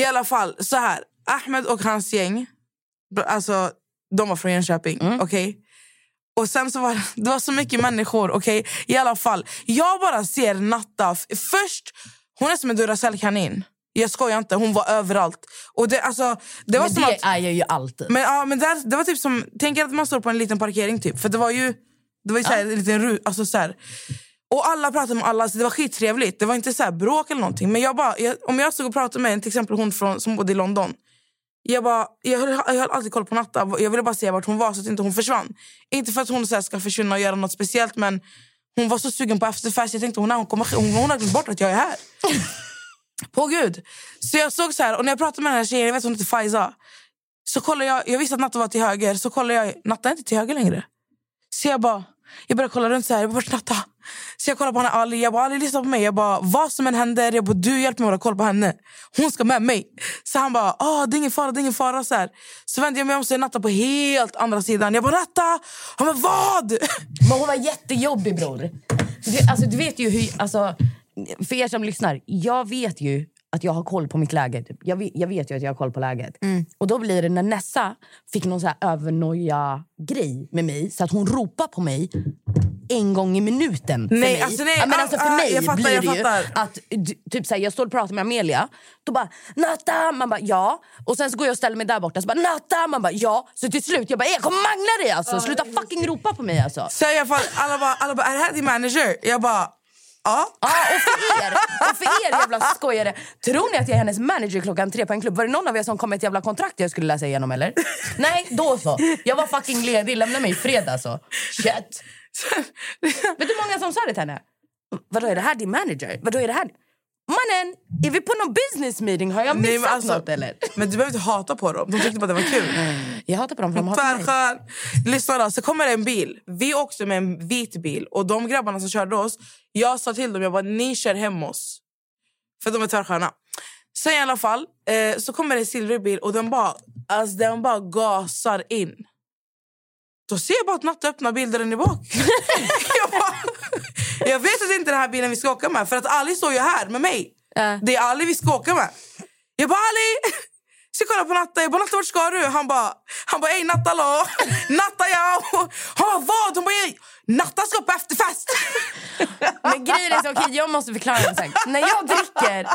I alla fall, så här. Ahmed och hans gäng, alltså, de var från Jönköping. Mm. okej? Och sen så var det, det var så mycket människor. okej? I alla fall, jag bara ser Natta. Först, hon är som en Duracell-kanin. Jag skojar inte, hon var överallt. Och det, alltså, det var Men som det att, är jag ju alltid. men, ja, men där, det var typ som, tänk att man står på en liten parkering typ. För det var ju, det var ju så här, en liten ru, alltså så här. Och alla pratade med alla, så det var skittrevligt. Det var inte så bråk eller någonting. Men jag bara, jag, om jag stod och pratade med en, till exempel hon från, som bodde i London. Jag, bara, jag, höll, jag höll alltid koll på Natta. Jag ville bara se vart hon var så att inte hon försvann. Inte för att hon så här, ska försvinna och göra något speciellt men hon var så sugen på efterfest. Jag tänkte hon, hon, kommer, hon, hon har glömt bort att jag är här. på gud. Så jag såg så här, och när jag pratade med den här tjejen, jag vet hon heter Faiza. Så kollar jag, jag visste att Natta var till höger, så kollar jag, Natta är inte till höger längre. Så jag bara, jag började kolla runt så här, vart Natta? Så jag kollar på henne Ali, jag bara, Ali lyssna på mig. Jag bara, vad som än händer, jag bara, du hjälper mig att hålla koll på henne. Hon ska med mig. Så han bara, ah, det är ingen fara, det är ingen fara. Så, här. så vände jag mig om och Natta på helt andra sidan. Jag bara, Natta! Han bara, vad? Men hon var jättejobbig bror. Du, alltså, du vet ju hur... Alltså, för er som lyssnar, jag vet ju att jag har koll på mitt läge. Typ. Jag, vet, jag vet ju att jag har koll på läget. Och då blir det när Nessa fick någon så här övernoja-grej med mig så att hon ropar på mig en gång i minuten. För Nej, mig. alltså, nej, ja, men ah, alltså för ah, mig jag fattar, blir jag det ju fattar. att typ så här, jag står och pratar med Amelia. Då bara “Natta!” Man bara “ja”. Och sen så går jag och ställer mig där borta. Så bara “Natta!” Man bara “ja”. Så till slut jag bara “jag kommer mangla dig alltså. Sluta fucking ropa på mig alltså. Så alla fall, alla bara, alla bara, är det här din manager? Jag bara, ja. Ja, och för er, och för er jävla skojare. Tror ni att jag är hennes manager klockan tre på en klubb? Var det någon av er som kom med ett jävla kontrakt jag skulle läsa igenom eller? Nej, då så. Jag var fucking ledig. Lämna mig i fred alltså. Shit. Vet du hur många som sa det till henne? Vadå är det här din manager? Vadå är det här? Mannen, är vi på någon business meeting? Har jag Nej, missat men alltså- något eller? Men du behöver inte hata på dem. De tyckte bara det var kul. Jag hatar på dem för de hatar mig. Lyssna då, så kommer det en bil. Vi åkte med en vit bil. Och de grabbarna som körde oss, jag sa till dem, jag bara, ni kör hem oss. För de är tvärsköna. Sen i alla fall, eh, så kommer det en silvrig bil och den bara, alltså, den bara gasar in. Då ser jag bara att Natta öppnar bildörren i bak. jag, bara, jag vet att det inte är den här bilen vi ska åka med. För att Ali står ju här med mig. Det är Ali vi ska åka med. Jag bara Ali! Så jag kollar på Natta. Jag bara Natta vart ska du? Han bara han bara ey Natta hallå? Natta ja! Han bara vad? Hon bara ey, Natta ska på efterfest! Men grejen är så, okej, jag måste förklara en sak. När jag dricker,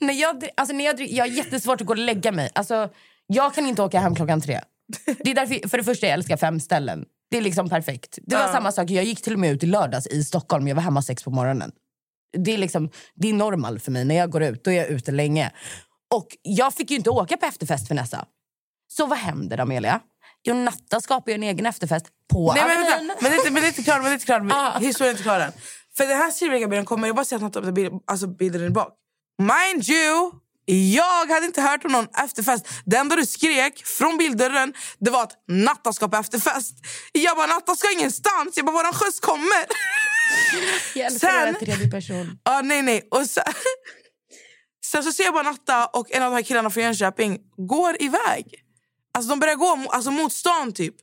när jag, alltså när jag, dricker, jag har jättesvårt att gå och lägga mig. Alltså, jag kan inte åka hem klockan tre. Det är därför, för det första, jag älskar fem ställen. Det är liksom perfekt. Det var Ja. samma sak, jag gick till och med ut i lördags i Stockholm. Jag var hemma sex på morgonen. Det är, liksom, det är normal för mig. När jag går ut, då är jag ute länge. Och jag fick ju inte åka på efterfest för Nessa. Så vad händer Amelia? Jo, Natta skapar ju en egen efterfest på Nej, men, vänta, men, det är inte, men det är inte klart. Men det är inte klart. Ah. Historien är inte klar än. För den här Sirvega-bilden kommer, jag bara säger att Natta bild, alltså bilden är bak. Mind you, jag hade inte hört om någon efterfest. Det enda du skrek från bilddörren det var att Natta ska på efterfest. Jag bara, Natta ska ingenstans. Jag bara, våran skjuts kommer. Jag älskar Sen- att tredje person. Ah, nej, nej. Och sen, sen så ser jag bara Natta och en av de här killarna från Jönköping går iväg. Alltså de börjar gå alltså, mot stan typ.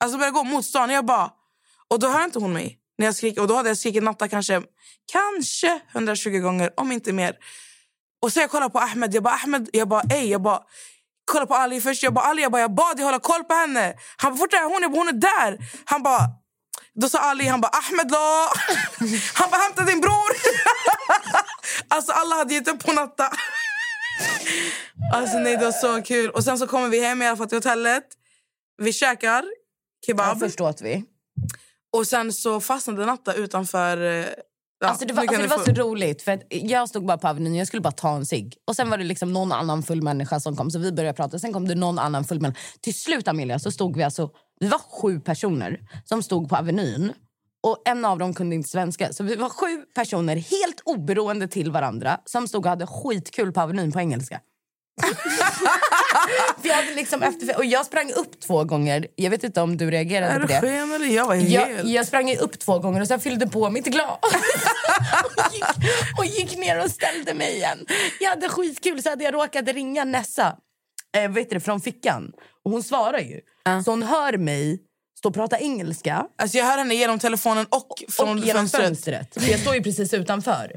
Alltså de börjar gå mot stan. Jag bara... Och då hör inte hon mig. När jag skriker. Och då hade jag skrikit Natta kanske, kanske 120 gånger, om inte mer. Och så jag kollar på Ahmed. Jag bara, Ahmed, jag bara, ey, jag bara... Kolla på Ali först. Jag bara, Ali, jag, bara, jag bad dig hålla koll på henne. Han bara, fort är hon? Jag bara, hon är där. Han bara... Då sa Ali, han bara, Ahmed la. Han bara, hämta din bror. alltså alla hade gett upp på Natta. Alltså nej, det var så kul. Och sen så kommer vi hem i alla fall till hotellet. Vi käkar kebab. Ja, först åt vi. Och sen så fastnade Natta utanför... Ja, alltså det var, alltså det var så roligt. För jag stod bara på Avenyn, jag skulle bara ta en cigg. Och sen var det liksom någon annan full människa som kom. Så vi började prata. Sen kom det någon annan full människa. Till slut Amelia så stod vi alltså, vi var sju personer som stod på Avenyn. Och en av dem kunde inte svenska. Så vi var sju personer helt oberoende till varandra som stod och hade skitkul på Avenyn på engelska. vi hade liksom efter, och jag sprang upp två gånger. Jag vet inte om du reagerade Är på du det. sken eller? Jag var Jag, helt... jag sprang upp två gånger och sen fyllde på mitt glas. och, gick, och gick ner och ställde mig igen. Jag hade skitkul så hade jag råkat ringa Nessa eh, vet du, från fickan. Och hon svarar ju. Så hon hör mig stå och prata engelska. Alltså jag hör henne genom telefonen och från och genom fönstret. fönstret. För jag står ju precis utanför.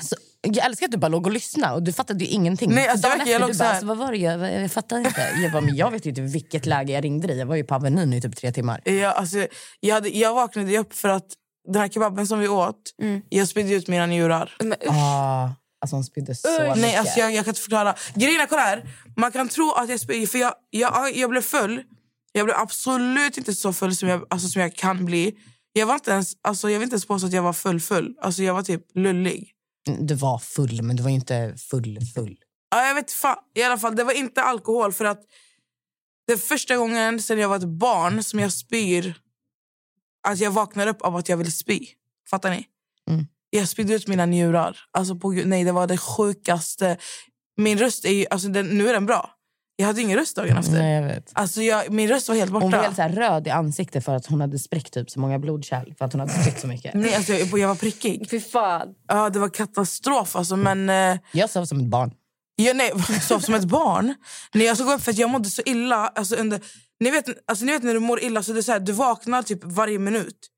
Så, jag älskar att du bara låg och lyssnade och du fattade ju ingenting. Nej, alltså, Dagen jag verkar- jag efter, låg du så bara, här. alltså, vad var det? Jag, jag fattar inte. Jag, bara, men jag vet ju inte vilket läge jag ringde dig. Jag var ju på Avenyn i typ tre timmar. Jag, alltså, jag, hade, jag vaknade upp för att den här kebaben som vi åt, Mm. jag spydde ut mina njurar. Ah, alltså hon spydde så Nej, mycket. alltså jag, jag kan inte förklara. Grejen kolla här. Man kan tro att jag spyr, för jag, jag, jag blev full. Jag blev absolut inte så full som jag, alltså, som jag kan bli. Jag var inte ens, alltså, jag vill inte ens påstå att jag var full full. Alltså, jag var typ lullig. Du var full, men du var inte full full. Ja, jag vet fan. I alla fall, det var inte alkohol för att det är första gången sedan jag var ett barn som jag spyr. Alltså jag vaknar upp av att jag vill spy. Fattar ni? Mm. Jag spydde ut mina njurar. Alltså på, nej, det var det sjukaste. Min röst är ju, alltså den, nu är den bra. Jag hade ingen röst dagen efter. Nej, jag vet. Alltså jag, min röst var helt borta. Hon var helt så här röd i ansiktet för att hon hade spräckt typ så många blodkärl. För att hon hade spytt så mycket. Nej, alltså jag, jag var prickig. Fy fan. Ja, det var katastrof. Alltså, men, eh, Jag sov som ett barn. Jag, nej, sov som ett barn. När jag såg upp för att jag mådde så illa. Alltså under, ni, vet, alltså ni vet när du mår illa så det är så här, du vaknar typ varje minut.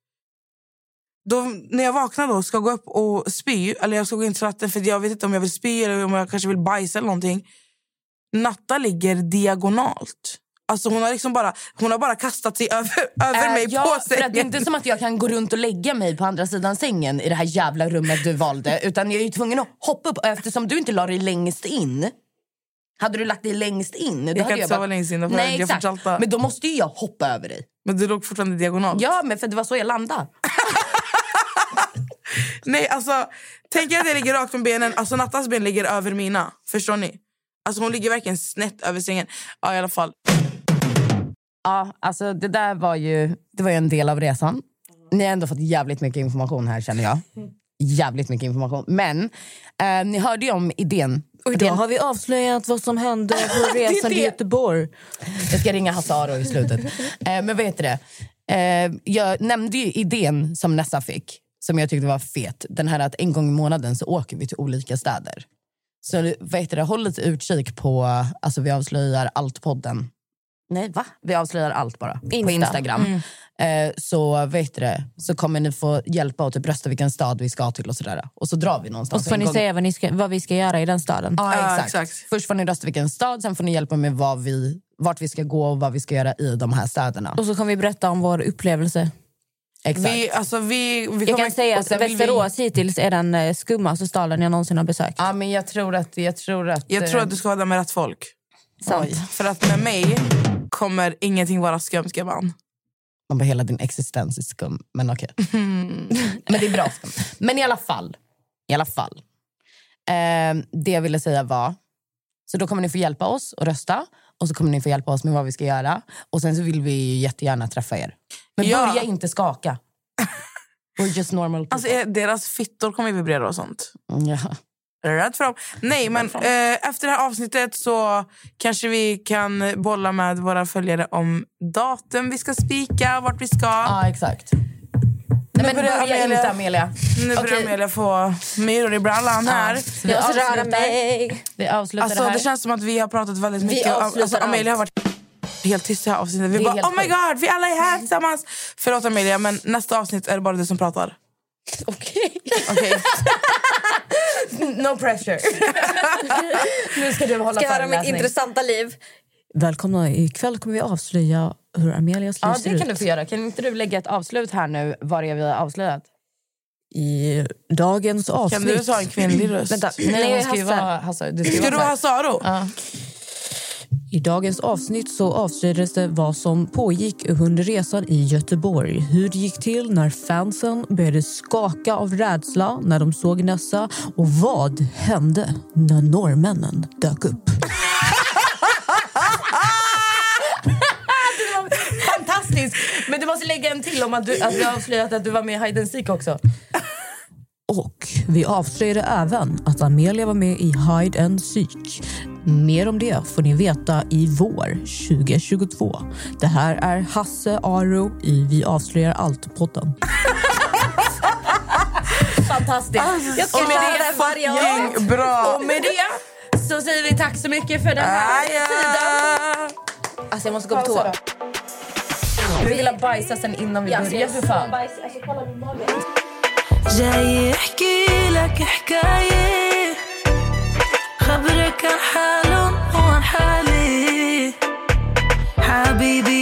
Då, när jag vaknar då ska jag gå upp och spy, eller jag ska gå in till toaletten för jag vet inte om jag vill spy eller om jag kanske vill bajsa eller någonting. Natta ligger diagonalt. Alltså hon har liksom bara, hon har bara kastat sig över, över Äh, mig ja, på att det är sängen. inte som att jag kan gå runt och lägga mig på andra sidan sängen i det här jävla rummet du valde. Utan jag är tvungen att hoppa upp. Eftersom du inte la dig längst in. Hade du lagt dig längst in? Jag kan inte bara- sova längst in, Nej, jag- exakt. Men då måste ju jag hoppa över dig. Men du låg fortfarande diagonalt. Ja, men för det var så jag landade. Nej, alltså, tänk er att jag ligger rakt med benen. Alltså Nattas ben ligger över mina. Förstår ni? Alltså hon ligger verkligen snett över sängen. Ja, i alla fall. Ja, alltså det där var ju, det var ju en del av resan. Ni har ändå fått jävligt mycket information här känner jag. Jävligt mycket information. Men eh, ni hörde ju om idén. Och idag har vi avslöjat vad som hände på resan till. Göteborg. Jag ska ringa Hasse Aro i slutet. Eh, men vad heter det? Eh, jag nämnde ju idén som Nessa fick, som jag tyckte var fet. Den här att en gång i månaden så åker vi till olika städer. Så vad heter det? håll lite utkik på, alltså vi avslöjar allt-podden. Nej, va? Vi avslöjar allt bara. På Insta. Instagram. Mm. Eh, så vet det, så kommer ni få hjälpa och typ rösta vilken stad vi ska till och sådär. Och så drar vi Och någonstans. så får ni gång- säga vad, ni ska, vad vi ska göra i den staden. Ja, exakt. Först får ni rösta vilken stad, sen får ni hjälpa med vad vi, vart vi ska gå och vad vi ska göra i de här städerna. Och så kommer vi berätta om vår upplevelse. Exakt. Vi, alltså, vi, vi Jag kan säga att vill vi- Västerås hittills är den eh, skummaste staden jag någonsin har besökt. Ja, men jag tror att... Jag tror att, Jag tror eh, att du ska vara där med rätt folk. Sant. Oj. För att med mig kommer ingenting vara skumt, gumman. Man bara, hela din existens är skum. Men okej. men det är bra skum. Men i alla fall. I alla fall. Eh, det jag ville säga var... Så då kommer ni få hjälpa oss att rösta. Och så kommer ni få hjälpa oss med vad vi ska göra. Och sen så vill vi ju jättegärna träffa er. Men Ja. börja inte skaka. We're just normal people. Alltså, deras fittor kommer vibrera och sånt. ja. Rätt för dem. Nej, men eh, efter det här avsnittet så kanske vi kan bolla med våra följare om datum vi ska spika, vart vi ska. ja, exakt. Nej, men börjar börja Amelia- inte Amelia. Nu börjar Okej. Amelia få myror i brallan här. Så vi Jag avslutar. mig. Vi avslutar Alltså, det här. det känns som att vi har pratat väldigt mycket. Alltså, Amelia har varit helt tyst i det här avsnittet. Vi bara, oh my god, vi alla är här tillsammans. Förlåt Amelia, men nästa avsnitt är det bara du som pratar. Okej. Okej. No pressure. nu ska du hålla Ska jag höra mitt föreläsning. intressanta liv? Välkomna. Ikväll kommer vi avslöja hur Amelias liv Ja, ser det kan ut. du få göra. Kan inte du lägga ett avslut här nu? Vad det är vi har avslöjat? I dagens avsnitt... Kan du ta en kvinnlig röst? Vänta, Nej, nej, hon ska ju Hasse. vara Hasse. Det ska Ska du vara ha Saro? Ja. I dagens avsnitt så avslöjades det vad som pågick under resan i Göteborg. Hur det gick till när fansen började skaka av rädsla när de såg Nessa och vad hände när norrmännen dök upp. Fantastiskt! Men du måste lägga en till om att du, att du avslöjat att du var med i Hide and Seek också. Och vi avslöjade även att Amelia var med i Hide and Seek. Mer om det får ni veta i vår 2022. Det här är Hasse Aro i Vi avslöjar allt-podden. Fantastiskt. jag ska Och med det varje år. bra. Och med det så säger vi tack så mycket för den här tiden. Alltså jag måste gå på toa. Vi vill ha bajsa sen innan vi börjar för fan. جاي يحكي لك حكاية. خبرك عن حاله وعن حالي. حبيبي